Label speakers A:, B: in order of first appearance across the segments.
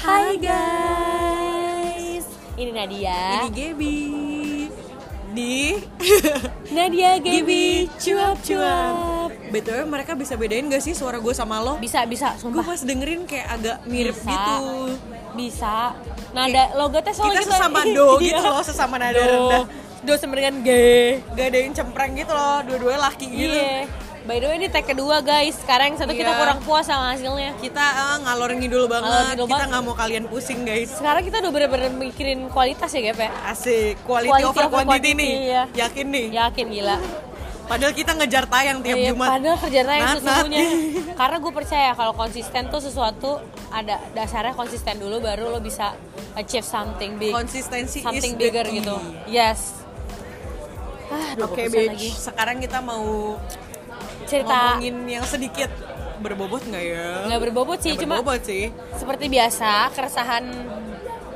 A: Hai guys, ini Nadia.
B: Ini Gaby di
A: Nadia Gaby cuap-cuap.
B: BTW mereka bisa bedain gak sih suara gue sama lo?
A: Bisa bisa,
B: Gue pas dengerin kayak agak mirip
A: Bisa.
B: gitu
A: Bisa. Nada logonya soalnya
B: Kita sesama do gitu
A: Iya.
B: loh, sesama nada
A: Do.
B: rendah
A: Do sama dengan G.
B: Gak ada yang cempreng gitu loh, dua-duanya laki gitu
A: Iya. By the way ini tag kedua guys. Sekarang yang satu kita
B: Iya.
A: kurang puas sama hasilnya.
B: Kita eh, ngalor ngidul banget,
A: Ngalor ngidul
B: kita nggak mau kalian pusing guys
A: Sekarang kita udah bener-bener mikirin kualitas ya, Gap ya.
B: Asik, quality,
A: Quality
B: over
A: over
B: quantity,
A: quantity,
B: nih
A: iya.
B: Yakin nih
A: Yakin gila.
B: Padahal kita ngejar tayang tiap
A: Iya,
B: Jumat
A: Padahal kerjanya yang
B: Nat, Nat.
A: sesungguhnya. Karena gue percaya kalau konsisten tuh sesuatu ada dasarnya konsisten dulu baru lo bisa achieve something big,
B: Konsistensi
A: something
B: is the
A: bigger
B: key.
A: gitu. Yes. Ah, 20%
B: Oke, bitch. Sekarang kita mau
A: Cerita
B: ngomongin yang sedikit berbobot nggak ya?
A: nggak berbobot sih, cuma
B: berbobot sih.
A: seperti biasa keresahan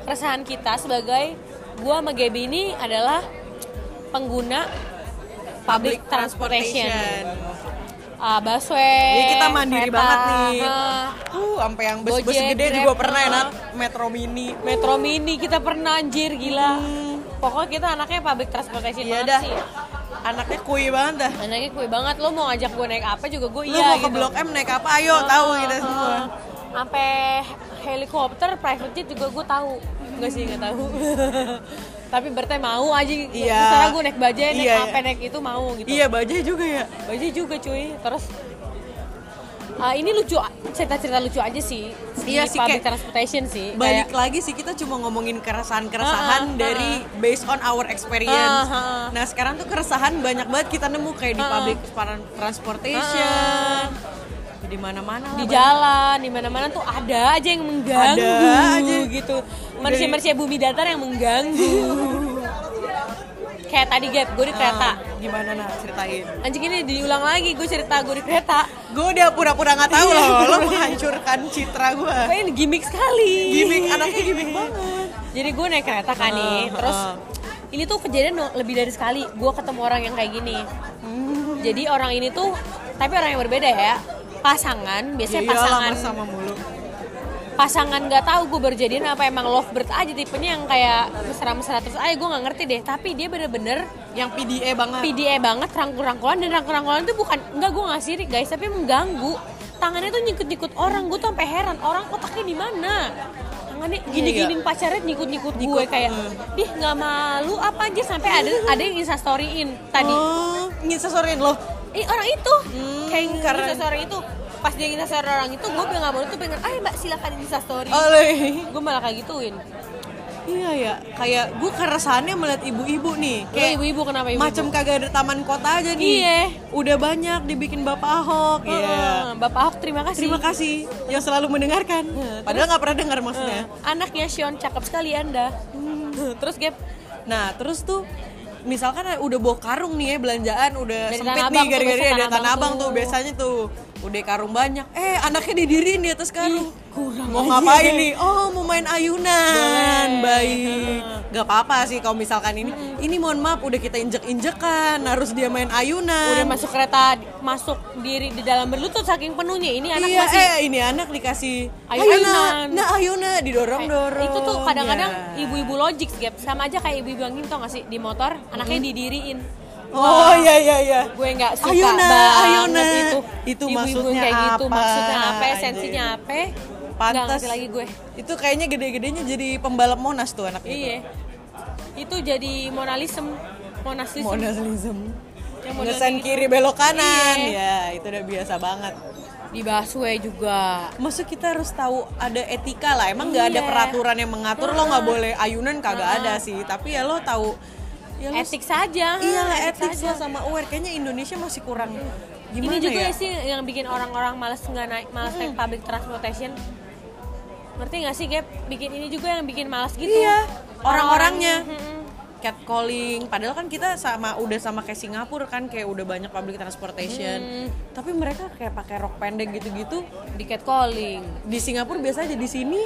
A: keresahan kita sebagai gua sama Gaby ini adalah pengguna public, transportation. Ah, busway.
B: Jadi kita mandiri
A: kereta,
B: banget nih. Uh, sampai yang bus-bus gede juga pernah ya,
A: ah.
B: Nat. Metro Mini.
A: Metro Mini kita pernah anjir gila. Pokoknya kita anaknya public transportation
B: Iya dah.
A: sih.
B: Anaknya kui banget dah.
A: Anaknya kue banget lo mau ngajak gue naik apa juga gue iya
B: mau
A: gitu.
B: ke Blok M naik apa? Ayo, tahu kita semua.
A: Ah, Sampai helikopter private jet juga gue tahu. Enggak sih enggak tahu. Tapi berarti mau aja.
B: Iya.
A: Misalnya gue naik bajai, naik
B: Iya,
A: apa,
B: iya.
A: naik itu mau gitu.
B: Iya, bajai juga ya.
A: Bajai juga cuy. Terus ah, ini lucu cerita-cerita lucu aja sih. di
B: Iya sih,
A: public
B: kayak
A: transportation sih.
B: Balik
A: Kayak-
B: lagi sih kita cuma ngomongin keresahan-keresahan
A: Ah, ah,
B: dari based on our experience.
A: Ah, ah.
B: Nah sekarang tuh keresahan banyak banget kita nemu kayak di
A: ah.
B: public transportation, di mana-mana.
A: di jalan di mana-mana tuh ada aja yang mengganggu
B: Ada aja.
A: gitu manusia-manusia bumi datar yang mengganggu kayak tadi gap gue di kereta
B: Ah, gimana nah ceritain?
A: anjing ini diulang lagi gue cerita gue di kereta
B: Gue udah pura-pura nggak tahu
A: Iya.
B: loh, lo menghancurkan citra gue.
A: Ini gimmick sekali
B: Gimik anaknya gimik banget.
A: jadi gue naik kereta kan nih
B: Ah,
A: terus
B: ah.
A: ini tuh kejadian lebih dari sekali gue ketemu orang yang kayak gini
B: Hmm.
A: jadi orang ini tuh tapi orang yang berbeda ya pasangan biasanya
B: Ya
A: pasangan
B: sama mulu.
A: Pasangan nggak tahu gue berjadian apa emang lovebird aja tipenya yang kayak mesra-mesra terus. Aja gue nggak ngerti deh tapi dia bener-bener
B: Yang PDA banget.
A: PDA banget rangkul-rangkulan dan rangkul-rangkulan itu bukan enggak gue nggak sirik guys tapi mengganggu. Tangannya tuh nyikut-nyikut orang gue tuh sampai heran orang otaknya di mana? Tangannya gini-giniin pacarnya nyikut-nyikut gue kayak ih nggak malu apa aja? Sampai ada ada yang instastoryin tadi.
B: Oh, nginsasorin lo.
A: Ih orang itu.
B: Hmm,
A: kayak
B: karena-
A: itu pas dia instastory orang itu gue bilang nggak mau tuh pengen ayo mbak silakan instastory
B: Oleh.
A: gue malah kayak gituin
B: Iya ya, kayak gue keresahannya melihat ibu-ibu nih.
A: kayak ibu-ibu kenapa ibu
B: macam kagak ada taman kota aja nih.
A: Iya.
B: Udah banyak dibikin Bapak Ahok. Iya.
A: Bapak Ahok terima kasih
B: Terima kasih yang selalu mendengarkan. Padahal nggak pernah dengar maksudnya.
A: anaknya Sean cakep sekali anda terus Gap
B: Nah, terus tuh misalkan udah bawa karung nih ya belanjaan udah
A: Dari
B: sempit nih gara-gara ada
A: Tanah Abang
B: abang tuh
A: tuh.
B: biasanya tuh udah karung banyak. Eh anaknya didiriin di atas karung.
A: Kurang
B: mau ngapain nih? Oh mau main ayunan.
A: Boleh.
B: baik. Nggak apa-apa sih kalau misalkan ini. Ini mohon maaf udah kita injek injekan harus dia main ayunan.
A: Udah masuk kereta masuk diri di dalam berlutut saking penuhnya. Ini anak
B: iya
A: masih
B: eh ini anak dikasih
A: Ayunan.
B: nah ayunan didorong dorong
A: itu tuh kadang-kadang
B: Ya.
A: ibu-ibu logik Gap. Sama aja kayak ibu-ibu yang gini tau gak sih? Di motor anaknya didiriin
B: oh iya iya iya
A: gue nggak suka
B: Ayuna,
A: banget
B: ayuna.
A: itu
B: Itu
A: Ibu-ibu
B: maksudnya
A: kayak gitu
B: apa,
A: maksudnya apa
B: anjing?
A: esensinya apa
B: Pantas.
A: lagi gue
B: Itu kayaknya gede-gedenya jadi pembalap Monas tuh anak
A: iya itu jadi monalism. Yang model
B: Ngesen
A: kayak
B: kiri belok kanan.
A: Iya.
B: Ya, itu udah biasa banget.
A: di busway juga
B: Maksud kita harus tahu ada etika lah. Emang nggak ada
A: Iya.
B: peraturan yang mengatur lo nggak boleh ayunan kagak ada sih. Tapi ya lo tahu ya
A: etik saja
B: Iyalah
A: etik
B: etik
A: saja.
B: sama aware. Kayaknya Indonesia masih kurang gimana
A: ini juga
B: ya?
A: sih yang bikin orang-orang malas nggak naik malas naik public transportation ngerti nggak sih Gap bikin ini juga yang bikin malas gitu
B: Iya, orang-orangnya.
A: Mm-mm.
B: catcalling padahal kan kita sama udah sama kayak Singapura kan kayak udah banyak public transportation
A: Hmm.
B: tapi mereka kayak pakai rok pendek gitu-gitu
A: di catcalling
B: di Singapura biasa aja di sini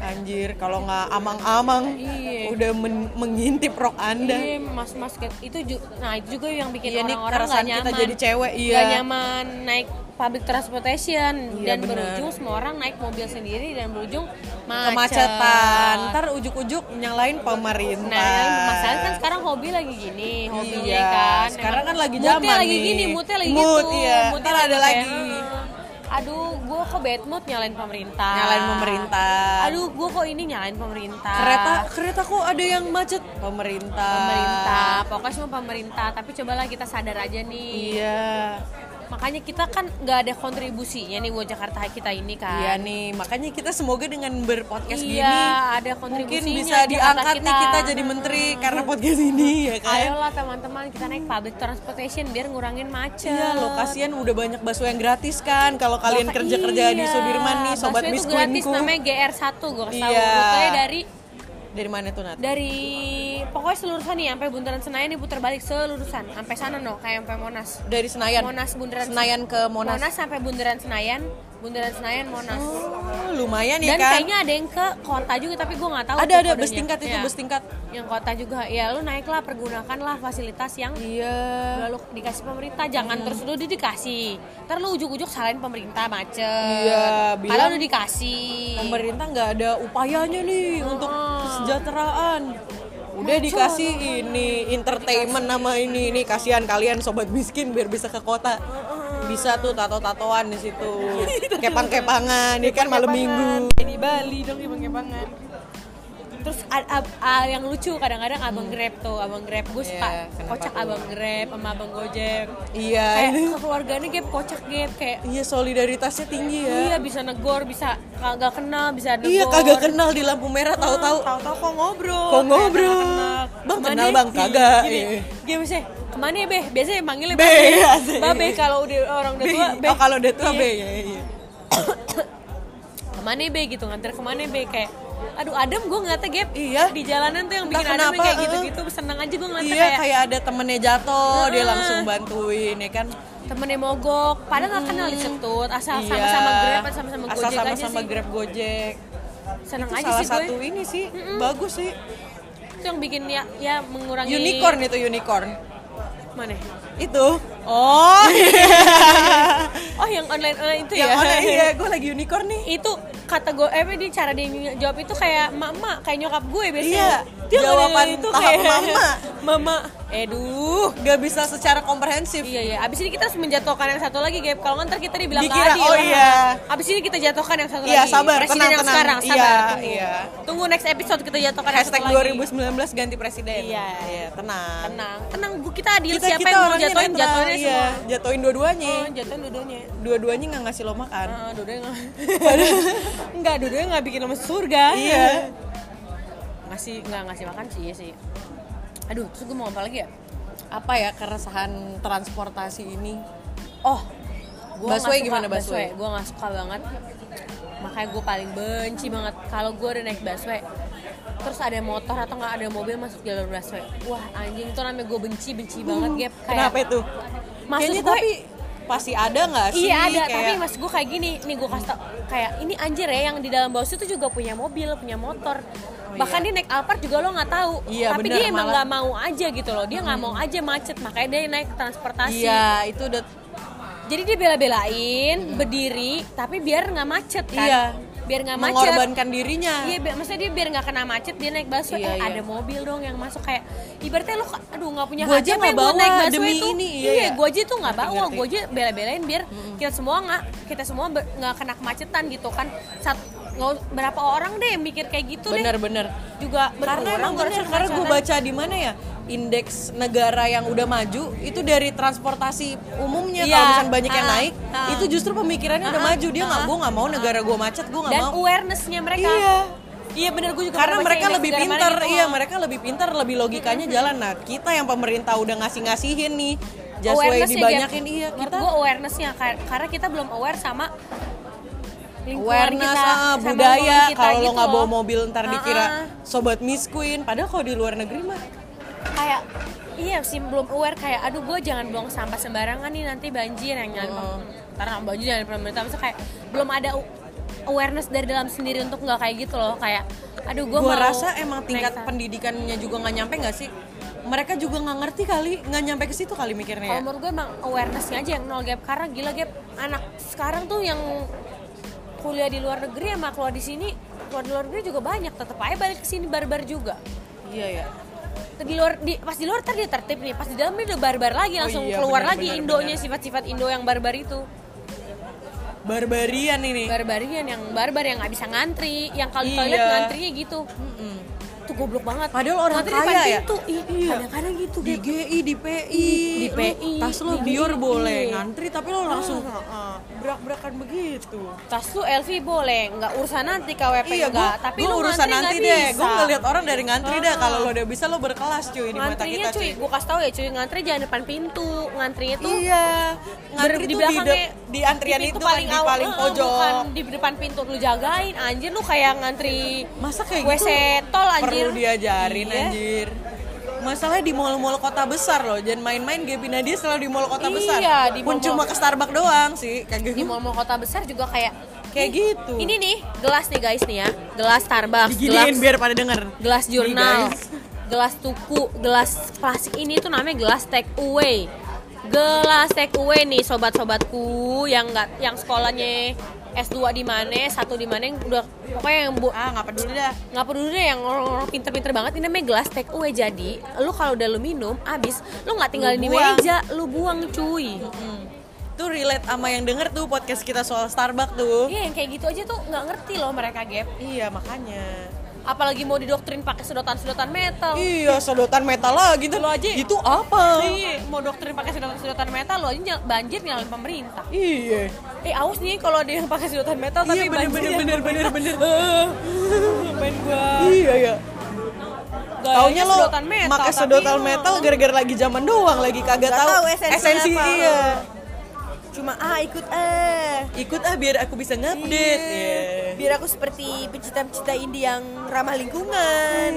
B: anjir kalau nggak amang-amang
A: Iya.
B: udah men- mengintip rok anda
A: Iya, mas-mas itu ju- nah itu juga yang bikin
B: Iya,
A: orang-orang nggak nyaman.
B: kita jadi cewek, iya.
A: Nggak nyaman naik public transportation
B: Iya,
A: dan
B: bener.
A: berujung semua orang naik mobil sendiri dan berujung macet.
B: kemacetan ntar ujuk-ujuk nyalain pemerintah
A: Nah, yang masalahnya kan sekarang hobi lagi gini, hobinya
B: Iya,
A: kan.
B: sekarang
A: Emang
B: kan lagi zaman
A: lagi
B: nih.
A: gini, moodnya lagi
B: Mood,
A: gitu.
B: iya. Ntar ada
A: kayak,
B: lagi.
A: "Ah, Aduh, gue kok bad mood nyalain pemerintah.
B: nyalain pemerintah
A: Aduh, gue kok ini nyalain pemerintah.
B: kereta kereta kok ada yang macet pemerintah
A: pemerintah, pokoknya semua pemerintah. Tapi cobalah kita sadar aja nih.
B: iya
A: Makanya kita kan nggak ada kontribusinya nih buat Jakarta kita ini kan.
B: iya nih makanya kita semoga dengan berpodcast
A: Iya,
B: gini
A: ada kontribusinya.
B: mungkin bisa diangkat nih kita jadi menteri karena podcast ini ya kan
A: Ayolah teman-teman kita naik public transportation biar ngurangin macet.
B: Iya loh, kasihan udah banyak bakso yang gratis kan kalau kalian kerja-kerja di
A: iya.
B: Sudirman nih, sobat
A: itu gratis namanya GR1 gue kasih tahu.
B: Iya.
A: Rutenya dari
B: Dari mana tuh Nat?
A: dari pokoknya selurusan nih sampai bundaran Senayan diputar balik selurusan sampai sana no kayak sampai Monas.
B: Dari Senayan.
A: Monas bundaran
B: Senayan ke
A: Monas.
B: Monas.
A: sampai bundaran Senayan, bundaran Senayan Monas.
B: Oh, lumayan ya
A: Dan
B: kan?
A: kayaknya ada yang ke kota juga tapi gue nggak tahu.
B: ada ada
A: kodenya.
B: bus tingkat itu
A: Iya.
B: bus tingkat.
A: Yang kota juga ya lu naiklah pergunakanlah fasilitas yang
B: Iya.
A: lalu dikasih pemerintah jangan terus lu dikasih ntar lu ujuk-ujuk salahin pemerintah macet
B: Iya, bilang
A: udah dikasih
B: Pemerintah nggak ada upayanya nih untuk kesejahteraan. Udah dikasih ini entertainment nama ini ini kasihan kalian sobat miskin biar bisa ke kota. Bisa tuh tato-tatoan di situ. Kepang-kepangan, ini kan malam minggu.
A: di Bali dong kepang-kepangan terus a- a- a- yang lucu kadang-kadang abang grab tuh abang grab gue suka
B: Iya, kenapa
A: kocak
B: tuh?
A: abang grab sama abang gojek
B: Iya,
A: kayak
B: ini.
A: keluarganya gap kocak gap kayak
B: Iya solidaritasnya tinggi ya.
A: iya bisa negor bisa kagak kenal bisa negor
B: Iya kagak kenal di lampu merah tahu-tahu.
A: tahu-tahu kok ngobrol
B: Kok
A: kayak
B: ngobrol?
A: kenal-kenal.
B: Bang, kenal? Bang? Kagak.
A: gini,
B: Iya.
A: gini misalnya ke mana ya beh biasanya manggilnya
B: Be, asik.
A: babe kalau udah orang udah tua be
B: Oh kalau udah tua
A: Iya.
B: be ya, iya.
A: ke mana ya be gitu nganter ke mana ya be kayak aduh adem gue ngeliatnya gap
B: Iya.
A: di jalanan tuh yang
B: Entah
A: bikin adem yang
B: kenapa,
A: kayak
B: eh.
A: gitu-gitu seneng aja gue ngeliatnya
B: Iya
A: kayak
B: kayak ada temennya jatuh dia
A: Heeh.
B: langsung bantuin ya kan.
A: temennya mogok padahal nggak kenal disetut asal
B: Iya.
A: sama-sama grab atau sama-sama
B: Asal
A: gojek aja
B: sama-sama
A: sih
B: grab gojek.
A: seneng
B: Itu
A: aja
B: salah
A: sih
B: satu
A: gue
B: ini sih bagus sih.
A: itu yang bikin ya ya mengurangi
B: Unicorn itu unicorn.
A: mana
B: Itu.
A: oh oh yang online online itu
B: Yang
A: ya
B: online iya gue lagi unicorn nih.
A: itu kata gue eh di cara dia jawab itu kayak mama kayak nyokap gue biasanya.
B: Iya,
A: dia
B: jawaban
A: ngomongin
B: tahap mama.
A: mama eduh
B: Gak bisa secara komprehensif.
A: Iya iya, abis ini kita harus menjatuhkan yang satu lagi, Gap. Kalau ntar kita dibilang
B: Dikira,
A: adil.
B: oh iya.
A: Abis ini kita jatuhkan yang satu
B: Iya,
A: lagi.
B: sabar,
A: Presiden
B: tenang,
A: yang
B: tenang.
A: sekarang, sabar.
B: Iya,
A: tunggu.
B: iya.
A: Tunggu next episode kita jatuhkan
B: Hashtag
A: yang satu lagi.
B: 2019 ganti presiden.
A: Iya.
B: Iya, tenang.
A: Tenang, tenang. Kita adil.
B: Kita,
A: Siapa
B: kita
A: yang mau jatuhin,
B: netral,
A: jatuhinnya
B: iya.
A: semua.
B: Jatuhin dua-duanya.
A: Oh, jatuhin dua-duanya.
B: Dua-duanya nggak ngasih lo makan.
A: Ah, dua-duanya nggak. Enggak, dua-duanya nggak bikin lo masuk surga.
B: Iya.
A: Ngasih, nggak ngasih makan sih, iya sih. Aduh, terus gue mau apa lagi ya?
B: Apa ya keresahan transportasi ini?
A: Oh, gua
B: Busway gimana busway?
A: Gue nggak suka banget. Makanya gue paling benci banget kalau gue udah naik busway. Terus ada motor atau nggak ada mobil masuk jalur busway. Wah anjing itu namanya gue benci benci banget gap. Kayak,
B: Kenapa itu?
A: Maksud
B: Kayaknya
A: gue,
B: tapi pasti ada nggak sih?
A: Iya ada,
B: kayak-
A: tapi mas gue kayak gini, nih gue kasih tau, kayak ini anjir ya yang di dalam bus itu juga punya mobil, punya motor. Bahkan dia naik Alphard juga lo nggak tahu,
B: Oh, Iya,
A: tapi
B: bener,
A: dia emang
B: malah. Hmm.
A: nggak mau aja gitu loh, dia nggak mau aja macet, makanya dia naik transportasi.
B: Iya, itu udah
A: Jadi dia bela-belain berdiri tapi biar nggak macet kan.
B: Iya.
A: Biar nggak macet.
B: mengorbankan dirinya.
A: Iya, bi- maksudnya dia biar nggak kena macet dia naik busway.
B: Iya,
A: eh
B: iya.
A: ada mobil dong yang masuk kayak ibaratnya lu aduh nggak punya
B: Gua aja nggak bawa
A: naik busway
B: demi
A: itu.
B: ini, iya,
A: Iya,
B: iya.
A: gua aja tuh nggak bawa, gua aja bela-belain biar kita semua nggak kita semua nggak kena kemacetan gitu kan. Sat, nggak- berapa orang deh yang mikir kayak gitu deh.
B: Bener-bener.
A: Juga
B: Karena emang bener, karena gue baca di mana ya indeks negara yang udah maju itu dari transportasi umumnya
A: Iya.
B: kalau misalnya banyak yang
A: Ah,
B: naik
A: ah.
B: itu justru pemikirannya udah
A: Ah,
B: maju dia nggak
A: ah.
B: gue nggak mau negara gue macet gue nggak
A: dan
B: mau
A: awarenessnya mereka.
B: Iya.
A: Iya bener gue juga
B: karena mereka lebih pintar
A: gitu.
B: iya mereka lebih pintar lebih logikanya jalan nah kita yang pemerintah udah ngasih ngasihin nih Just way
A: Awareness-nya,
B: dibanyakin
A: Gap.
B: iya
A: Menurut
B: kita
A: gue awarenessnya kar- karena kita belum aware sama
B: awareness
A: kita,
B: ah, budaya kalau lo
A: gitu
B: nggak bawa mobil ntar
A: Ah,
B: dikira
A: ah.
B: sobat Miss Queen. Padahal kalau di luar negeri mah.
A: Kayak iya sih belum aware kayak aduh gue jangan buang sampah sembarangan nih nanti banjir yang nyalain
B: Oh.
A: karena banjir nyalain pemerintah. Maksudnya kayak belum ada awareness dari dalam sendiri untuk nggak kayak gitu loh. Kayak aduh gue mau
B: rasa emang tingkat
A: sa-
B: pendidikannya juga nggak nyampe nggak sih? Mereka juga nggak ngerti kali nggak nyampe ke situ kali mikirnya
A: Kalau
B: ya.
A: menurut gue emang awarenessnya aja yang nol gap. Karena gila gap anak sekarang tuh yang kuliah di luar negeri sama keluar di sini keluar di luar negeri juga banyak. Tetap aja balik ke sini barbar juga.
B: Iya ya
A: di luar di pas di luar tadi tertib nih. Pas di dalam dia udah barbar lagi langsung
B: iya,
A: keluar
B: benar,
A: lagi
B: benar,
A: indonya sifat-sifat indo yang barbar itu.
B: Barbarian ini.
A: Barbarian yang barbar yang nggak bisa ngantri yang kalau di
B: Iya.
A: toilet ngantrinya gitu. Tuh goblok banget.
B: Padahal orang
A: Ngantri
B: kaya ya?
A: pintu. Ih,
B: Iya.
A: kadang-kadang gitu
B: di. GI di PI
A: Di PI,
B: tas lo
A: di
B: bior
A: GI.
B: boleh ngantri tapi lo langsung berak-berakan begitu.
A: Tas lu LV boleh. Nggak urusan nanti KWP
B: iya
A: enggak
B: gua,
A: tapi
B: gua
A: lu
B: urusan
A: ngantri
B: nanti deh. Gue ngeliat orang dari ngantri dah kalau lo udah bisa lo berkelas cuy di mata kita
A: cuy.
B: cuy.
A: Gue kasih tau ya cuy. Ngantri jangan depan pintu. Ngantrinya tuh
B: iya. Ngantri di,
A: belakangnya,
B: de- di antrian
A: di
B: itu kan di
A: awal,
B: paling
A: eh,
B: pojok.
A: bukan di depan pintu lu jagain. Anjir lu kayak ngantri
B: masa kayak
A: WC
B: gitu?
A: tol anjir.
B: Perlu diajarin
A: Iya.
B: anjir masalahnya di mall-mall kota besar loh jangan main-main Gaby Nadia selalu di mall kota
A: Iya,
B: besar.
A: di
B: pun cuma ke Starbucks doang sih kayak
A: di
B: gitu.
A: mall-mall kota besar juga kayak
B: kayak gitu.
A: ini nih gelas nih guys nih ya gelas Starbucks
B: diginiin
A: gelas
B: biar pada denger.
A: gelas jurnal, gelas tuku, gelas plastik ini tuh namanya gelas take away. Gelas take away nih sobat-sobatku yang nggak yang sekolahnya S2 di mana, satu di mana yang udah pokoknya yang bu
B: ah nggak peduli dah
A: nggak peduli deh yang orang-orang pinter-pinter banget ini namanya gelas take away jadi lu kalau udah lu minum abis lu nggak tinggalin
B: Lu
A: di
B: buang.
A: meja lu buang cuy
B: Hmm. Tuh relate sama yang denger tuh podcast kita soal Starbucks tuh.
A: iya yang kayak gitu aja tuh nggak ngerti loh mereka gap
B: Iya makanya.
A: Apalagi mau didoktrin pakai sedotan-sedotan metal
B: Iya sedotan metal lagi tuh.
A: Lo aja.
B: Itu apa?
A: Iya, mau doktrin pakai sedotan-sedotan metal lo aja nyal- banjir nyalain pemerintah.
B: Iya.
A: Eh awas nih kalau ada yang pakai sedotan metal tapi
B: Iya bener
A: banjir
B: bener bener bener
A: pemerintah.
B: bener.
A: Main gua.
B: Iya ya.
A: Gayanya
B: Taunya lo pakai sedotan metal gara-gara lagi zaman doang lagi kagak tahu esensi
A: apa.
B: iya.
A: Cuma ah ikut eh.
B: Ikut ah biar aku bisa ngupdate. Iya.
A: Biar aku seperti pecinta-pecinta indie yang ramah lingkungan.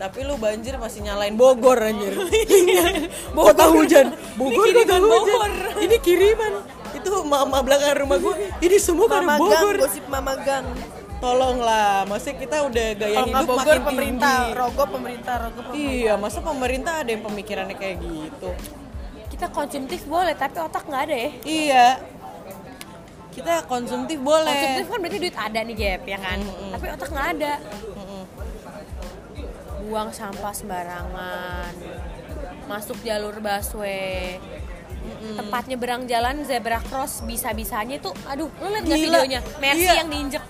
B: Tapi lu banjir masih nyalain Bogor anjir. Kota hujan. Bogor
A: Ini
B: kota
A: kiriman
B: hujan.
A: Bogor.
B: Ini kiriman. Itu mama belakang rumah gua. Ini semua dari Bogor.
A: gosip Mama Gang.
B: Tolonglah, maksudnya kita udah gaya
A: nggak
B: hidup
A: Bogor
B: makin
A: pemerintah,
B: tinggi.
A: rogo pemerintah, rogo pemerintah.
B: Iya, masa pemerintah ada yang pemikirannya kayak gitu?
A: Kita konsumtif boleh, tapi otak nggak ada ya.
B: Iya. Kita konsumtif boleh.
A: Konsumtif kan berarti duit ada nih Gap, ya kan? Tapi otak nggak ada. Buang sampah sembarangan. Masuk jalur busway. Tempatnya berang jalan zebra cross bisa-bisanya tuh aduh lu liat gak videonya Mercy
B: Iya.
A: yang diinjek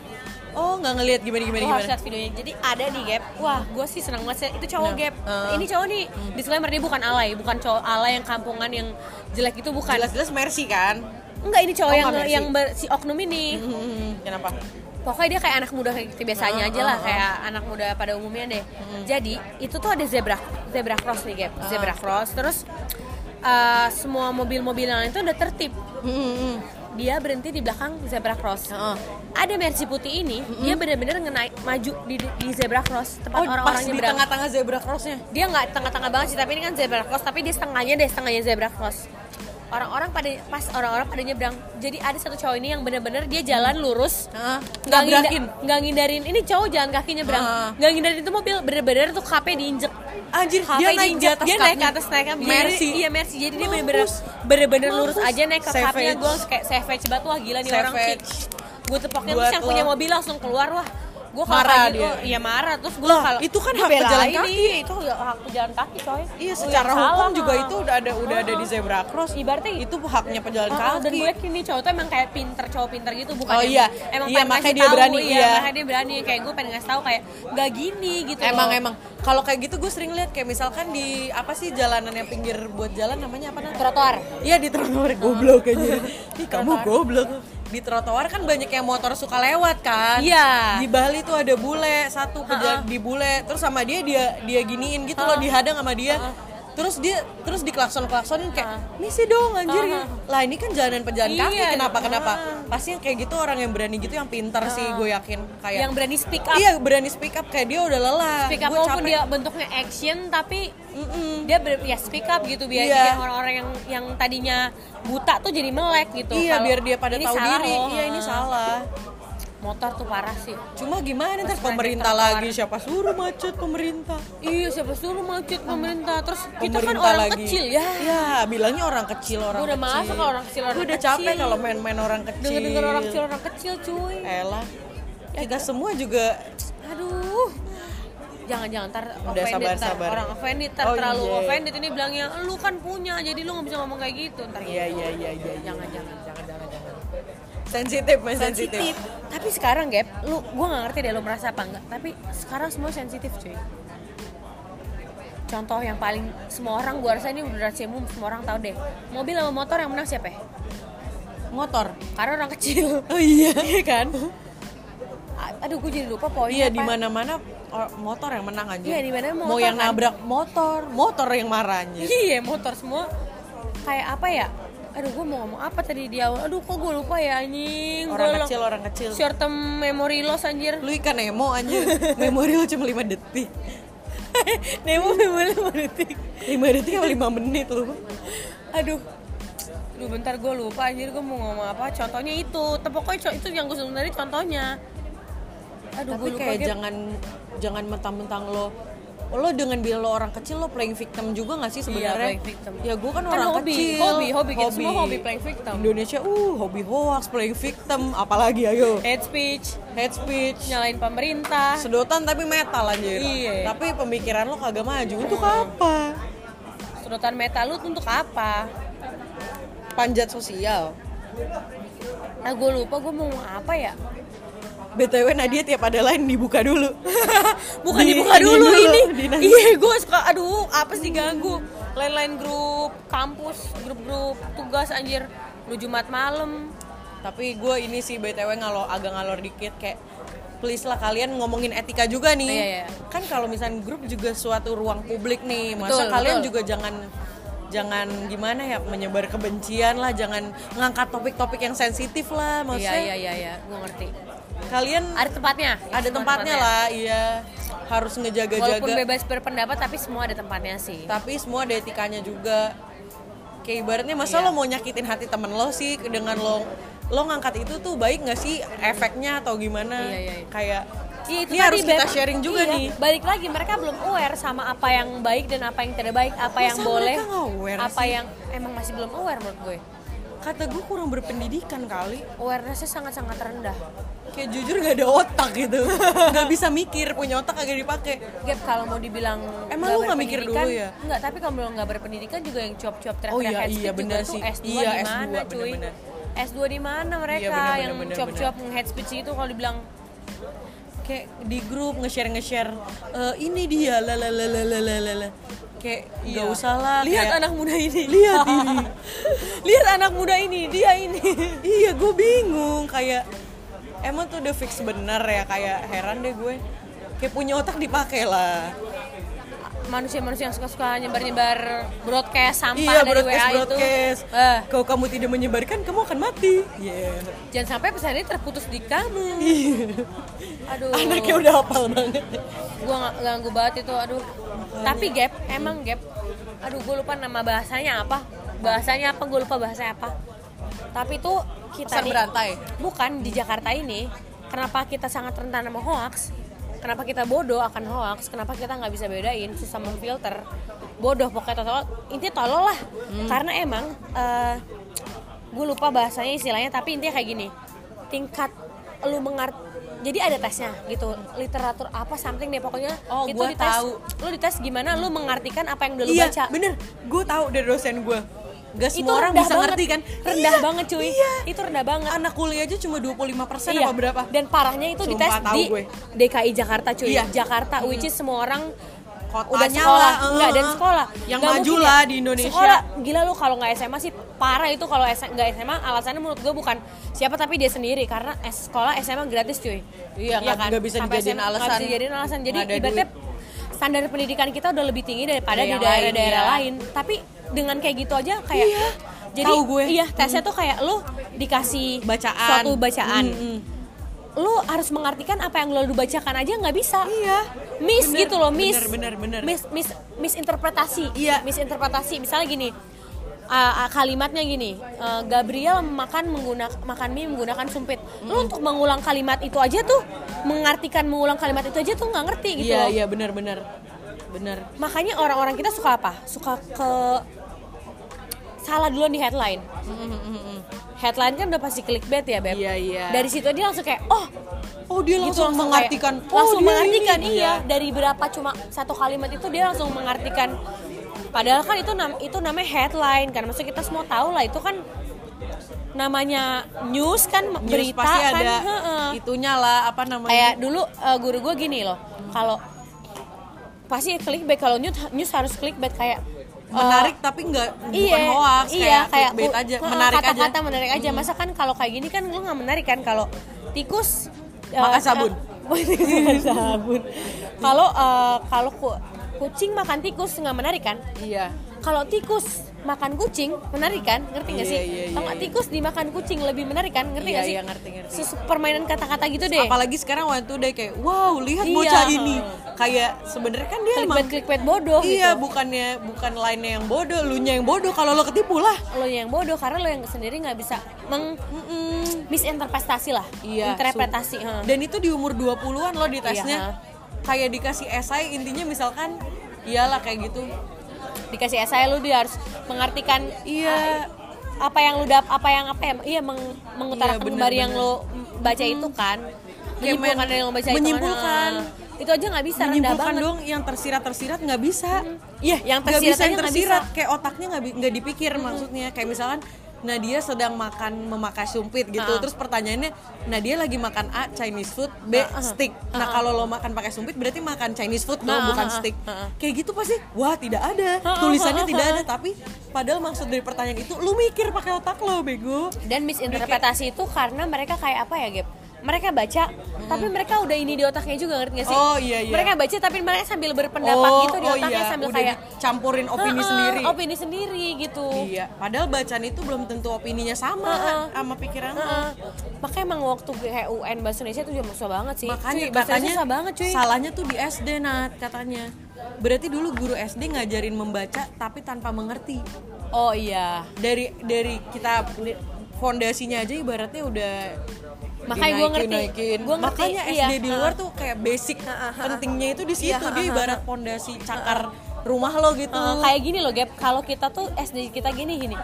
B: Oh, nggak ngelihat gimana gimana
A: harus
B: gimana.
A: lihat videonya jadi ada nih Gap wah gue sih seneng banget sih. itu cowok
B: Nah,
A: Gap
B: uh.
A: ini cowok nih disclaimer dia bukan alay bukan cowok alay yang kampungan yang jelek itu bukan
B: Jelas-jelas Mercy kan?
A: Enggak ini cowok
B: Oh,
A: yang yang ber- si oknum ini.
B: Hmm, kenapa?
A: pokoknya dia kayak anak muda kayak gitu biasanya
B: Ah,
A: aja lah
B: ah, ah.
A: kayak anak muda pada umumnya deh. Jadi itu tuh ada zebra zebra cross nih Gap.
B: Ah.
A: zebra cross. Terus uh, semua mobil-mobil yang lain itu udah tertib.
B: Hmm,
A: dia berhenti di belakang zebra cross.
B: Heeh.
A: ada Mercy putih ini dia bener-bener ngenaik maju di, di zebra cross tempat
B: Oh, pas
A: orang-orang
B: di tengah-tengah zebra crossnya.
A: dia nggak tengah-tengah banget sih tapi ini kan zebra cross tapi dia setengahnya deh setengahnya zebra cross orang-orang pada pas orang-orang pada nyebrang. Jadi ada satu cowok ini yang bener-bener dia jalan lurus. Nggak nginda-
B: Tabrakin.
A: nggak ngindarin. Ini cowok jalan kaki nyebrang. Nggak ngindarin itu mobil. Bener-bener tuh KP diinjek.
B: Anjir,
A: KP
B: dia naik di
A: diinjek.
B: atas
A: dia naik ke atas naik
B: Mercy.
A: iya Mercy. Jadi dia bener-bener bener-bener lurus aja naik ke kapnya
B: Savage.
A: gue kayak savage banget. Wah gila nih orang.
B: Savage.
A: gue tepoknya terus yang punya mobil langsung keluar. Wah gue
B: Marah dia.
A: iya marah terus gue
B: Lah,
A: kalau
B: itu kan
A: gua
B: hak pejalan kaki.
A: nih, itu hak pejalan kaki coy
B: Iya, secara
A: yang
B: hukum juga
A: mah.
B: itu udah ada udah ada di zebra cross.
A: ibaratnya
B: Itu haknya pejalan
A: Ah,
B: kaki.
A: dan gue yakin nih cowok tuh emang kayak pinter cowok pinter gitu bukan
B: Oh iya.
A: emang
B: Iya, makanya dia
A: tahu,
B: berani,
A: iya,
B: iya.
A: makanya dia berani kayak gue pengen ngasih tahu kayak nggak gini gitu
B: Emang
A: loh.
B: emang kalau kayak gitu gue sering lihat kayak misalkan di apa sih jalanan yang pinggir buat jalan namanya apa namanya?
A: trotoar
B: Iya di trotoar goblok aja. Ih kamu goblok. Di trotoar kan banyak yang motor suka lewat kan.
A: Iya.
B: Di Bali tuh ada bule satu pejalan di bule terus sama dia dia dia giniin gitu loh dihadang sama dia. Terus dia terus diklakson klaksonin kayak misi dong anjir. Lah ini kan jalanan pejalan kaki
A: Iya.
B: kenapa kenapa?
A: Ah.
B: Pasti yang kayak gitu orang yang berani gitu yang pintar sih gue yakin kayak
A: yang berani speak up
B: Iya berani speak up kayak dia udah lelah.
A: speak up
B: Gua
A: walaupun
B: capek.
A: dia bentuknya action tapi
B: Mm-mm.
A: dia ber, ya speak up gitu biar bikin orang-orang yang yang tadinya buta tuh jadi melek gitu
B: Iya
A: Kalau
B: biar dia pada tahu
A: salah
B: diri. Iya ini
A: Ah.
B: salah.
A: Motor tuh parah sih
B: Cuma gimana ntar
A: Pas
B: pemerintah lagi siapa suruh macet pemerintah?
A: iya siapa suruh macet pemerintah terus kita kan
B: Pemerintah
A: orang
B: lagi.
A: kecil ya
B: Ya, bilangnya orang kecil orang
A: Gua udah
B: kecil.
A: masa kalau orang kecil, orang
B: Gua udah
A: kecil.
B: capek kalau main-main orang kecil.
A: denger denger orang kecil orang kecil cuy
B: Elah. Kita semua juga
A: aduh jangan jangan ntar
B: Udah,
A: offended
B: sabar, sabar.
A: orang offended ntar
B: Oh,
A: terlalu
B: iya.
A: offended ini bilangnya lu kan punya jadi lu nggak bisa ngomong kayak gitu ntar
B: Iya iya iya iya.
A: jangan jangan jangan jangan jangan
B: Sensitif, mas sensitif.
A: tapi sekarang gap lu gua nggak ngerti deh lu merasa apa enggak tapi sekarang semua sensitif cuy contoh yang paling semua orang gua rasa ini udah umum semua orang tahu deh mobil sama motor yang menang siapa ya?
B: Motor.
A: karena orang kecil
B: Oh iya.
A: iya kan aduh gue jadi lupa poinnya
B: Iya di
A: apa.
B: mana-mana or- motor yang menang aja.
A: Iya, di mana
B: Mau
A: motor
B: yang
A: kan.
B: nabrak motor, motor yang marahnya.
A: iya motor semua kayak apa ya aduh gue mau ngomong apa tadi di awal aduh kok gue lupa ya anjing
B: Orang
A: Gua
B: kecil, orang kecil.
A: short term memory loss anjir
B: Lu ikan emo aja. Memori lu cuma 5 detik.
A: Nemo memory lima detik
B: 5 detik sama 5 menit lu.
A: aduh Aduh bentar gue lupa anjir gue mau ngomong apa contohnya itu Tapi pokoknya itu yang gue sebenarnya contohnya aduh
B: Tapi
A: gue lupa
B: kayak
A: Gap.
B: jangan jangan mentang-mentang lo lo dengan bilang lo orang kecil lo playing victim juga gak sih sebenarnya?
A: playing victim.
B: Ya gue kan,
A: Kan
B: orang
A: hobi,
B: kecil.
A: hobi, hobi, kita semua hobi playing victim.
B: Indonesia uh hobi hoax, playing victim, apalagi ayo.
A: hate speech
B: Hate speech,
A: nyalain pemerintah
B: sedotan tapi metal anjir.
A: Iya.
B: Tapi pemikiran lo kagak maju. Untuk apa?
A: sedotan metal lu untuk apa
B: Panjat sosial.
A: ah gue lupa gue mau apa ya
B: BTW Nadia tiap ada lain dibuka dulu.
A: bukan
B: Di-
A: dibuka dulu
B: dulu,
A: ini iya gue suka aduh apa sih ganggu lain-lain grup kampus grup-grup tugas anjir lu jumat malam
B: Tapi gue ini sih BTW ngalor agak ngalor dikit kayak please lah kalian ngomongin etika juga nih.
A: Iya, iya.
B: Kan kalau misalnya grup juga suatu ruang publik nih. Masa
A: Betul,
B: kalian
A: betul.
B: juga jangan jangan gimana ya menyebar kebencian lah, jangan ngangkat topik-topik yang sensitif lah.
A: iya
B: Maksudnya
A: iya iya iya gue ngerti
B: kalian
A: ada tempatnya
B: ada
A: Semua
B: tempatnya lah, iya. Harus
A: walaupun
B: ngejaga-jaga.
A: bebas berpendapat tapi semua ada tempatnya sih
B: Tapi semua ada etikanya juga. Kayak ibaratnya masa
A: Iya.
B: lo mau nyakitin hati temen lo sih dengan lo lo ngangkat itu tuh baik nggak sih efeknya atau gimana?
A: Iya, iya, iya.
B: Kayak
A: Iya, itu
B: ini harus kita sharing juga
A: Iya,
B: nih.
A: Balik lagi mereka belum aware sama apa yang baik dan apa yang tidak baik, apa yang
B: Masa
A: boleh,
B: mereka nggak aware
A: apa
B: sih?
A: yang emang masih belum aware menurut gue.
B: Kata gue kurang berpendidikan kali.
A: Awarenessnya sangat-sangat rendah.
B: Kayak jujur gak ada otak gitu. Gak bisa mikir, punya otak kagak dipakai.
A: Gap kalau mau dibilang
B: Emang lu nggak mikir dulu ya?
A: Enggak, tapi kalau nggak berpendidikan juga yang cuap-cuap teriak
B: Oh iya, iya,
A: juga
B: sih.
A: tuh S2
B: Iya,
A: di
B: S2,
A: mana cuy?
B: benar-benar.
A: S2 di mana mereka
B: Iya, benar,
A: yang
B: benar,
A: cuap-cuap head speech itu kalau dibilang
B: Kayak di grup nge-share nge-share "Eh, ini dia la la la la la la la, la." Kayak gak usah lah.
A: Iya. lihat
B: kayak-
A: anak muda ini.
B: Lihat ini.
A: lihat anak muda ini, dia ini.
B: iya, gue bingung kayak emang tuh udah fix bener ya kayak heran deh gue. Kayak punya otak dipakai lah.
A: Manusia-manusia yang suka-suka nyebar-nyebar broadcast sampah
B: iya,
A: dari
B: broadcast
A: WA
B: broadcast.
A: itu. Eh,
B: Kalau kamu tidak menyebarkan, kamu akan mati. Iya.
A: jangan sampai pesan ini terputus di kamu. Aduh.
B: Anaknya udah hafal banget.
A: gua nggak ganggu banget itu aduh tapi gap emang gap aduh gue lupa nama bahasanya apa bahasanya apa gue lupa bahasanya apa tapi tuh kita
B: Pesan
A: nih-
B: berantai.
A: bukan di Jakarta ini kenapa kita sangat rentan sama hoax kenapa kita bodoh akan hoax kenapa kita nggak bisa bedain susah memfilter bodoh pokoknya tolol intinya tolol lah
B: Hmm.
A: karena emang gue lupa bahasanya istilahnya tapi intinya kayak gini tingkat lu mengerti jadi ada tesnya gitu literatur apa something deh pokoknya
B: Oh,
A: itu
B: gua
A: dites
B: tahu.
A: lu dites gimana lu mengartikan apa yang udah lu
B: Iya,
A: baca
B: bener. Gue tahu dari dosen gue. Gak
A: itu
B: semua orang
A: rendah
B: bisa
A: banget.
B: ngerti kan.
A: rendah
B: Iya,
A: banget cuy
B: Iya.
A: itu rendah banget
B: Anak kuliah aja cuma 25%
A: Iya.
B: apa berapa?
A: Dan parahnya itu
B: Sumpah
A: dites di
B: gue.
A: DKI Jakarta cuy.
B: Iya.
A: Jakarta which is semua orang
B: Kotanya
A: udah sekolah,
B: lah, eh,
A: enggak dan sekolah.
B: Yang
A: Nggak
B: maju lah
A: ya.
B: di Indonesia.
A: Sekolah gila lu kalau nggak SMA sih parah itu kalau nggak SMA alasannya menurut gue bukan siapa tapi dia sendiri karena sekolah SMA gratis cuy.
B: Iya, nggak- nggak bisa
A: Sampai
B: dijadiin
A: SMA
B: alasan.
A: bisa dijadiin alasan. Jadi ibaratnya standar pendidikan kita udah lebih tinggi daripada
B: Dari
A: di daerah-daerah
B: lain, iya.
A: lain. Tapi dengan kayak gitu aja kayak
B: Iya.
A: jadi
B: Tahu gue.
A: iya tesnya tuh kayak lu dikasih
B: Bacaan.
A: suatu bacaan
B: Mm-mm.
A: lu harus mengartikan apa yang lo bacakan aja nggak bisa
B: Iya.
A: miss
B: Bener,
A: gitu loh miss
B: bener, bener, bener.
A: miss miss misinterpretasi
B: Iya.
A: misinterpretasi misalnya gini uh, uh, kalimatnya gini uh, Gabriel makan menggunakan makan mie menggunakan sumpit lu untuk mengulang kalimat itu aja tuh mengartikan mengulang kalimat itu aja tuh nggak ngerti gitu
B: iya
A: loh.
B: iya benar benar benar
A: makanya orang-orang kita suka apa? Suka ke salah duluan di headline. Headline kan udah pasti clickbait ya beb.
B: Iya, iya.
A: dari situ dia langsung kayak oh
B: oh dia
A: gitu
B: langsung
A: kayak-
B: mengartikan oh,
A: langsung
B: dia
A: mengartikan.
B: ini.
A: iya dari berapa cuma satu kalimat itu dia langsung mengartikan. Padahal kan itu nam itu namanya headline kan. Maksudnya kita semua tahu lah itu kan namanya news kan
B: News
A: berita
B: pasti
A: kan.
B: ada
A: heeh.
B: itunya lah apa namanya?
A: Kayak dulu eh, guru gue gini loh kalau pasti clickbait. Kalau news news harus clickbait kayak eh,
B: menarik tapi nggak bukan
A: iya,
B: hoax
A: iya,
B: kayak,
A: kayak
B: aja menarik aja.
A: kata-kata menarik aja. Masa kan kalau kayak gini kan lu nggak menarik kan? Kalau tikus eh,
B: Makan sabun.
A: tikus makan sabun. Kalau eh, kalau ku- kucing makan tikus nggak menarik kan?
B: Iya
A: kalau tikus makan kucing menarik kan? Ngerti nggak
B: Iya,
A: sih?
B: iya,
A: Tau nggak
B: iya.
A: tikus dimakan kucing lebih menarik kan? Ngerti
B: Iya,
A: nggak sih?
B: iya, ngerti, ngerti.
A: Sus- permainan kata-kata gitu deh.
B: Apalagi sekarang waktu udah kayak wow lihat
A: Iya.
B: bocah ini. Kayak sebenarnya kan dia emang
A: clickbait clickbait bodoh
B: iya
A: gitu.
B: bukannya bukan lainnya yang bodoh lu nya yang bodoh. Kalau lo ketipu lah.
A: Lo yang bodoh karena lo yang sendiri nggak bisa meng misinterpretasi lah.
B: Iya,
A: interpretasi heeh.
B: dan itu di umur 20-an lo di tesnya.
A: Iya.
B: kayak dikasih esai intinya misalkan iyalah kayak gitu
A: dikasih esai lu dia harus mengartikan
B: iya.
A: apa yang lu dap apa yang apa ya iya meng- mengutarakan
B: Iya, bener,
A: kembali yang
B: bener.
A: lo baca itu kan. Menyimpulkan
B: men-
A: dari yang lo baca
B: menyimpulkan.
A: itu kan. itu aja nggak bisa rendah
B: menyimpulkan dong yang tersirat tersirat nggak bisa.
A: Iya yang
B: nggak
A: tersirat
B: bisa
A: aja
B: yang tersirat
A: bisa.
B: kayak otaknya nggak nggak dipikir maksudnya. Kayak misalkan Nadia sedang makan memakai sumpit gitu.
A: Ah.
B: terus pertanyaannya Nadia lagi makan A Chinese food B
A: ah.
B: steak. Nah kalau lo makan pakai sumpit berarti makan Chinese food
A: Ah,
B: bukan steak.
A: ah, ah.
B: kayak gitu pasti. Wah tidak ada. Tulisannya tidak ada tapi padahal maksud dari pertanyaan itu lu mikir pakai otak lo bego.
A: Dan misinterpretasi itu karena mereka kayak apa ya Gap mereka baca tapi mereka udah ini di otaknya juga ngerti gak sih?
B: Oh, iya, iya.
A: mereka baca tapi mereka sambil berpendapat gitu di otaknya sambil
B: udah
A: kayak
B: campurin opini
A: "Heeh,
B: sendiri.
A: opini sendiri gitu.
B: Iya padahal bacaan itu belum tentu opininya sama
A: Heeh.
B: sama pikiran lo.
A: Heeh. makanya emang waktu kayak UN bahasa Indonesia itu juga susah banget sih.
B: Makanya
A: Cuy, bahasa
B: katanya
A: susah banget cuy.
B: salahnya tuh di SD Nat katanya. Berarti dulu guru SD ngajarin membaca tapi tanpa mengerti.
A: Oh iya.
B: Dari dari kita fondasinya aja ibaratnya udah
A: Makanya gua
B: dinaikin,
A: ngerti. Gua ngerti,
B: makanya
A: iya.
B: SD di luar tuh kayak basic pentingnya itu di situ
A: Iya,
B: dia
A: ha-ha.
B: ibarat fondasi cakar rumah lo gitu
A: Eh, kayak gini loh Gap kalau kita tuh SD kita gini gini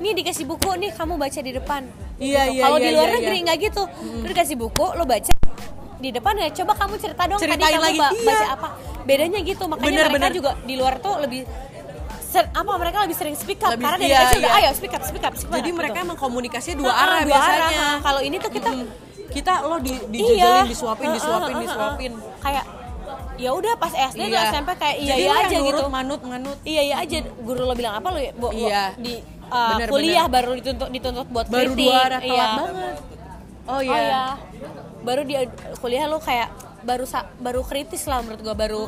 A: nih dikasih buku nih kamu baca di depan
B: Iya,
A: Gitu.
B: iya,
A: kalau
B: iya,
A: di luar
B: iya,
A: negeri
B: iya.
A: nggak gitu lu dikasih buku lo baca di depan ya coba kamu cerita dong tadi
B: Ceritain
A: kamu
B: lagi,
A: ba-
B: iya.
A: baca apa bedanya gitu makanya
B: Bener,
A: mereka
B: bener.
A: juga di luar tuh lebih ser- apa mereka lebih sering speak up
B: Lebih-
A: karena dari
B: iya,
A: kecil udah
B: iya.
A: ayo speak up speak up speak up
B: jadi
A: gitu.
B: mereka emang komunikasinya dua arah
A: dua
B: biasanya
A: arah. kalau ini tuh kita
B: Mm. Kita lo di
A: iya.
B: dijajalin disuapin
A: Heeh,
B: disuapin disuapin.
A: heeh. kayak ya udah pas SD tuh SMP kayak iya
B: Jadi
A: iya aja
B: nurut,
A: gitu.
B: manut manut.
A: Iya iya aja. Guru lo bilang apa lo ya? Bo-
B: Iya.
A: di uh,
B: Bener,
A: kuliah
B: bener.
A: baru dituntut dituntut buat
B: baru
A: kritik.
B: dua
A: iya.
B: banget. Oh
A: oh
B: iya.
A: Iya baru di kuliah lo kayak baru baru kritis lah menurut gua baru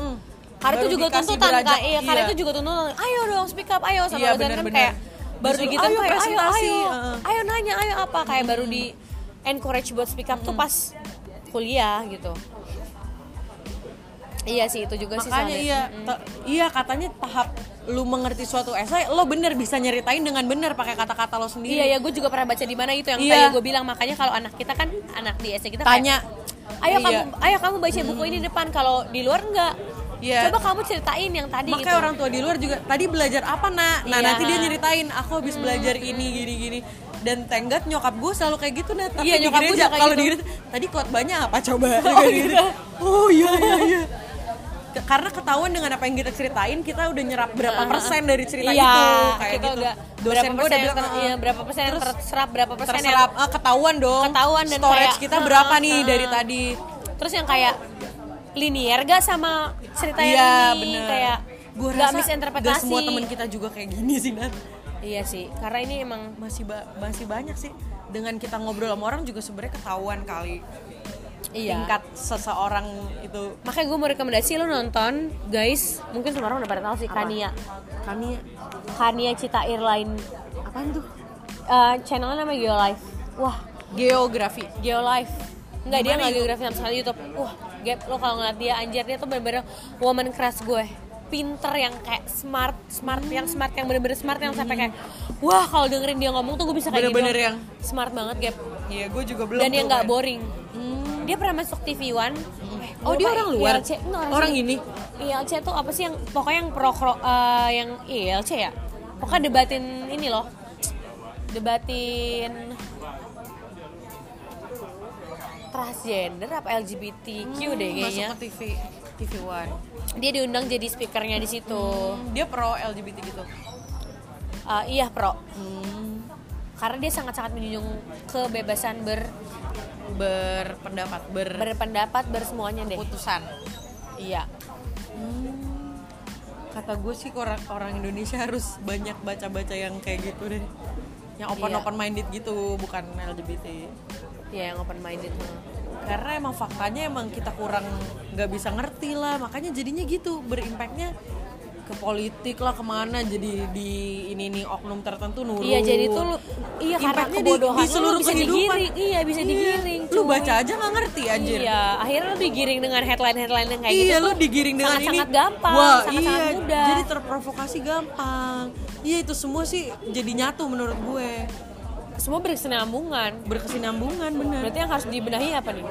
A: karena
B: Baru
A: itu juga tuntutan kak. Iya, karena
B: iya.
A: itu juga tuntutan. Ayo dong speak up. Ayo sama
B: Iya,
A: dosen kan
B: bener-bener.
A: kayak baru gitu
B: "Ayo
A: kayak ayo
B: presentasi,"
A: ayo
B: heeh.
A: ayo nanya ayo apa? Kayak baru di encourage buat speak up tuh pas kuliah gitu iya sih itu juga sih
B: makanya iya te- iya katanya tahap lu mengerti suatu esai lo bener bisa nyeritain dengan bener pakai kata-kata lo sendiri
A: Iya ya, gue juga pernah baca di mana itu yang
B: Iya.
A: kayak gue bilang makanya kalau anak kita kan anak di SD kita
B: tanya
A: kayak, ayo
B: Iya.
A: kamu ayo kamu baca buku ini depan kalau di luar enggak.
B: Iya.
A: Coba kamu ceritain yang tadi
B: makanya
A: gitu.
B: orang tua di luar juga tadi belajar apa nak nah
A: Iya.
B: nanti dia nyeritain aku habis belajar ini gini dan tenggat nyokap gue selalu kayak gitu nah tapi
A: Iya,
B: di
A: nyokap gue
B: gereja kalau di
A: gitu.
B: gereja. Tadi khotbahnya apa coba?
A: Oh,
B: Di
A: gitu.
B: oh iya iya iya. Karena ketahuan dengan apa yang kita ceritain kita udah nyerap berapa persen dari cerita
A: iya,
B: itu kayak
A: kita
B: gitu.
A: udah
B: dosen
A: berapa
B: gue
A: persen
B: udah
A: yang
B: bilang
A: ter-
B: "Eh,
A: iya, berapa persen yang terserap berapa persen yang
B: terserap. Ah, ketahuan dong.
A: Ketahuan dan
B: storage
A: kayak,
B: kita
A: "Heeh,
B: berapa nih
A: heeh."
B: dari tadi?
A: Terus yang kayak linier gak sama cerita
B: iya
A: yang ini?
B: bener.
A: Kayak
B: gue rasa
A: misinterpretasi.
B: gak semua teman kita juga kayak gini sih Nat
A: iya sih karena ini emang
B: masih ba- masih banyak sih. Dengan kita ngobrol sama orang juga sebenarnya ketahuan kali
A: iya.
B: tingkat seseorang itu.
A: Makanya gue mau rekomendasi lo nonton guys. Mungkin semua orang udah pada tahu sih Kania.
B: Kami
A: Kania Cita Airline
B: apaan tuh?
A: Eh, channelnya namanya Geolife. Wah.
B: Geografi.
A: Geolife. Enggak dia nggak geografi sama sekali YouTube. Wah gap lo kalau ngeliat dia anjir dia tuh bener-bener woman crush gue pinter yang kayak smart smart yang smart yang bener-bener smart yang sampai kayak wah kalau dengerin dia ngomong tuh gue bisa kayak
B: Bener-bener
A: gitu
B: yang
A: smart banget Gap
B: Iya, gue juga belum.
A: dan yang nggak boring dia pernah masuk TV One
B: Oh, dia orang luar?
A: ILC, enggak,
B: Orang ini?
A: ILC tuh apa sih yang pokoknya yang pro kro- eh, yang ILC ya pokoknya debatin ini loh debatin transgender apa LGBTQ deh
B: Hmm,
A: kayaknya
B: Masuk ke TV, TV One.
A: Dia diundang jadi speakernya di situ
B: Dia pro LGBT gitu.
A: Eh, iya pro
B: Hmm.
A: karena dia sangat-sangat menjunjung kebebasan ber
B: Berpendapat, ber
A: berpendapat bersemuanya deh
B: berputusan.
A: iya
B: Kata gue sih orang orang Indonesia harus banyak baca-baca yang kayak gitu deh. Yang open
A: Iya.
B: open minded gitu, bukan LGBT.
A: Iya yang open minded
B: Karena emang faktanya emang kita kurang nggak bisa ngerti lah, makanya jadinya gitu berimpactnya ke politik lah ke mana. Jadi di ini nih oknum tertentu nurut.
A: Iya jadi tuh lu iya karena
B: di-
A: kebodohan
B: di
A: lu
B: seluruh
A: bisa
B: kehidupan.
A: digiring. Iya bisa digiring
B: lu
A: cuy.
B: baca aja nggak ngerti anjir.
A: Iya akhirnya lu digiring dengan headline headline yang kayak gitu
B: iya lu digiring dengan
A: sangat
B: ini.
A: sangat gampang
B: wah
A: sangat
B: iya.
A: sangat mudah.
B: Jadi terprovokasi gampang. Iya itu semua sih jadi nyatu menurut gue
A: semua berkesinambungan.
B: Berkesinambungan bener
A: berarti yang harus dibenahi apa nih?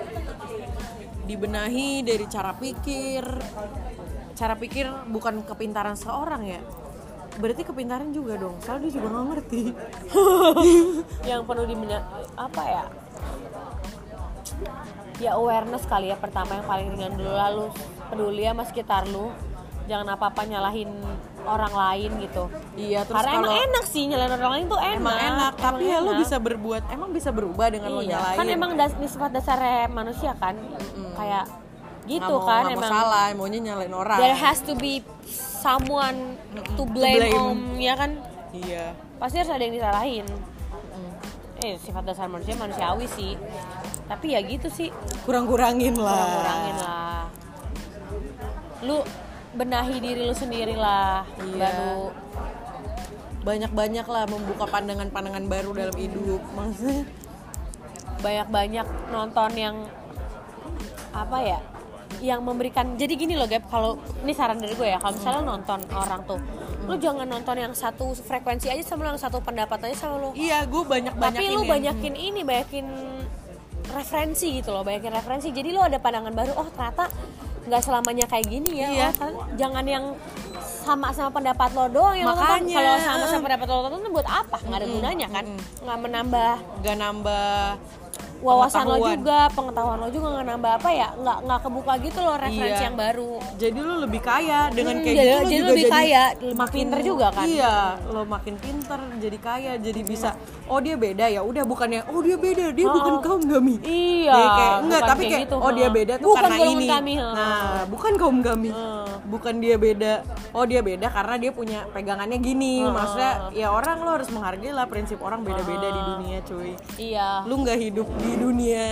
B: Dibenahi dari cara pikir. Cara pikir bukan kepintaran seorang ya. Berarti kepintaran juga dong. Soalnya dia juga nggak ngerti.
A: Yang perlu dibenahi apa ya? Ya awareness kali ya pertama yang paling ringan. Dulu lalu peduli sama sekitar lu. Jangan apa apa nyalahin orang lain gitu.
B: Iya terus
A: karena emang enak sih nyalahin orang lain tuh enak.
B: emang enak tapi ya lu
A: enak.
B: bisa berbuat emang bisa berubah dengan lo
A: iya
B: nyalain.
A: kan emang das, ini sifat dasarnya manusia kan. Kayak
B: Nggak
A: gitu
B: mau,
A: kan
B: mau
A: emang.
B: salah maunya nyalain orang.
A: There has to be someone to blame,
B: blame.
A: om ya kan?
B: Iya.
A: Pasti harus ada yang disalahin. Eh sifat dasar manusia manusiawi sih. Tapi ya gitu sih.
B: Kurang-kurangin lah.
A: Kurangin lah. Lu benahi diri lu sendiri lah
B: Iya.
A: baru
B: banyak-banyak lah membuka pandangan-pandangan baru dalam hidup maksudnya.
A: banyak-banyak nonton yang apa ya yang memberikan jadi gini loh Gap kalau ini saran dari gue ya kalau misalnya nonton orang tuh lu jangan nonton yang satu frekuensi aja sama lu, yang satu pendapat aja sama lu.
B: Iya gue banyak-banyak
A: tapi lu banyakin ini banyakin referensi gitu loh banyakin referensi. Jadi lu ada pandangan baru oh ternyata nggak selamanya kayak gini ya
B: Iya.
A: oh, ternyata jangan yang sama sama pendapat lo doang yang.
B: Makanya.
A: kalau sama sama pendapat lo tonton buat apa nggak ada gunanya kan nggak menambah
B: gak nambah
A: wawasan lo juga pengetahuan lo juga nggak nambah apa ya? Nggak nggak kebuka gitu loh referensi
B: Iya.
A: yang baru.
B: Jadi lu lebih kaya dengan
A: Hmm,
B: kayak
A: jadi-
B: gitu
A: jadi
B: juga
A: lebih kaya, lebih pinter juga kan.
B: iya lo makin pinter jadi kaya jadi bisa oh dia beda ya? Udah bukannya oh dia beda dia bukan kaum kami
A: iya
B: kayak enggak tapi kayak
A: gitu,
B: oh dia beda tuh
A: Bukan
B: karena ini.
A: kami,
B: nah bukan kaum kami bukan dia beda. Oh dia beda karena dia punya pegangannya gini. Maksudnya ya orang lo harus menghargai lah prinsip orang beda-beda di dunia cuy.
A: Iya.
B: Lu nggak hidup di dunia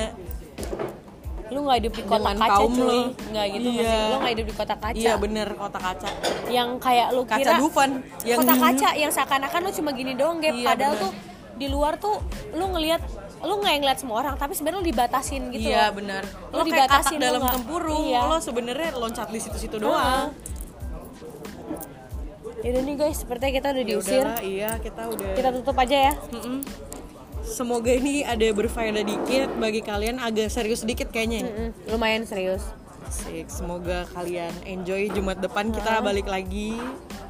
A: lu nggak hidup di
B: Dengan
A: kaca
B: kaum
A: cuy.
B: lo.
A: nggak gitu
B: Iya.
A: maksudnya. Lu nggak hidup di kotak kaca.
B: Iya bener kotak kaca.
A: Yang kayak lu
B: kaca
A: kira
B: Dufan yang
A: kotak kaca yang seakan-akan lu cuma gini doang Gap.
B: Iya,
A: padahal
B: bener.
A: tuh di luar tuh lu ngelihat lu nggak yang ngeliat semua orang tapi sebenarnya lu dibatasin gitu
B: iya benar
A: Lo
B: lo kayak
A: dibatasin,
B: katak dalam tempurung
A: iya.
B: lo sebenarnya loncat di situ-situ doang.
A: Yaudah nih guys sepertinya kita udah
B: Ya
A: diusir.
B: udahlah, iya kita udah
A: kita tutup aja ya.
B: Mm-mm. semoga ini ada berfaedah dikit bagi kalian agak serius dikit kayaknya ya.
A: Mm-mm, lumayan serius.
B: Asik, semoga kalian enjoy Jumat depan. Kita balik lagi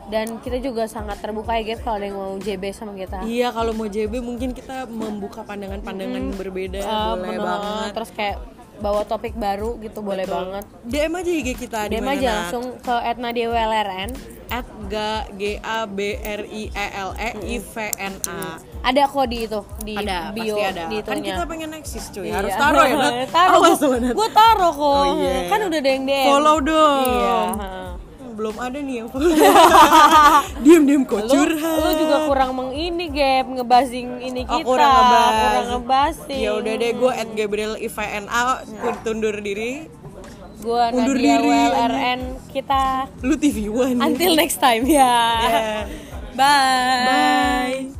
A: dan kita juga sangat terbuka ya Gap kalau ada yang mau JB sama kita.
B: Iya kalau mau JB mungkin kita membuka pandangan-pandangan berbeda
A: Eh,
B: boleh
A: bener,
B: banget.
A: terus kayak bawa topik baru gitu boleh banget.
B: DM aja IG kita
A: DM
B: mana
A: aja langsung ke @nadiawlrn
B: at g g a b r i e l e i v n a.
A: Ada kok di itu di
B: ada
A: bio
B: pasti ada.
A: di
B: kan kita pengen eksis cuy.
A: Iya.
B: harus taruh ya Nat?
A: Taruh. Gue taruh kok.
B: Oh, iya.
A: kan udah ada yang DM
B: follow dong.
A: Iya.
B: Hmm, belum ada nih yang follow diem diem kok
A: lu,
B: curhat.
A: lu juga kurang meng ini gap ngebasing ini
B: Oh,
A: kita.
B: kurang ngebas.
A: kurang ngebasing
B: ya udah deh gue at Gabriel IVNA tundur diri.
A: Gue Nadia
B: diri,
A: WLRN kita
B: lu TV One.
A: until next time ya.
B: Yeah.
A: bye.
B: Bye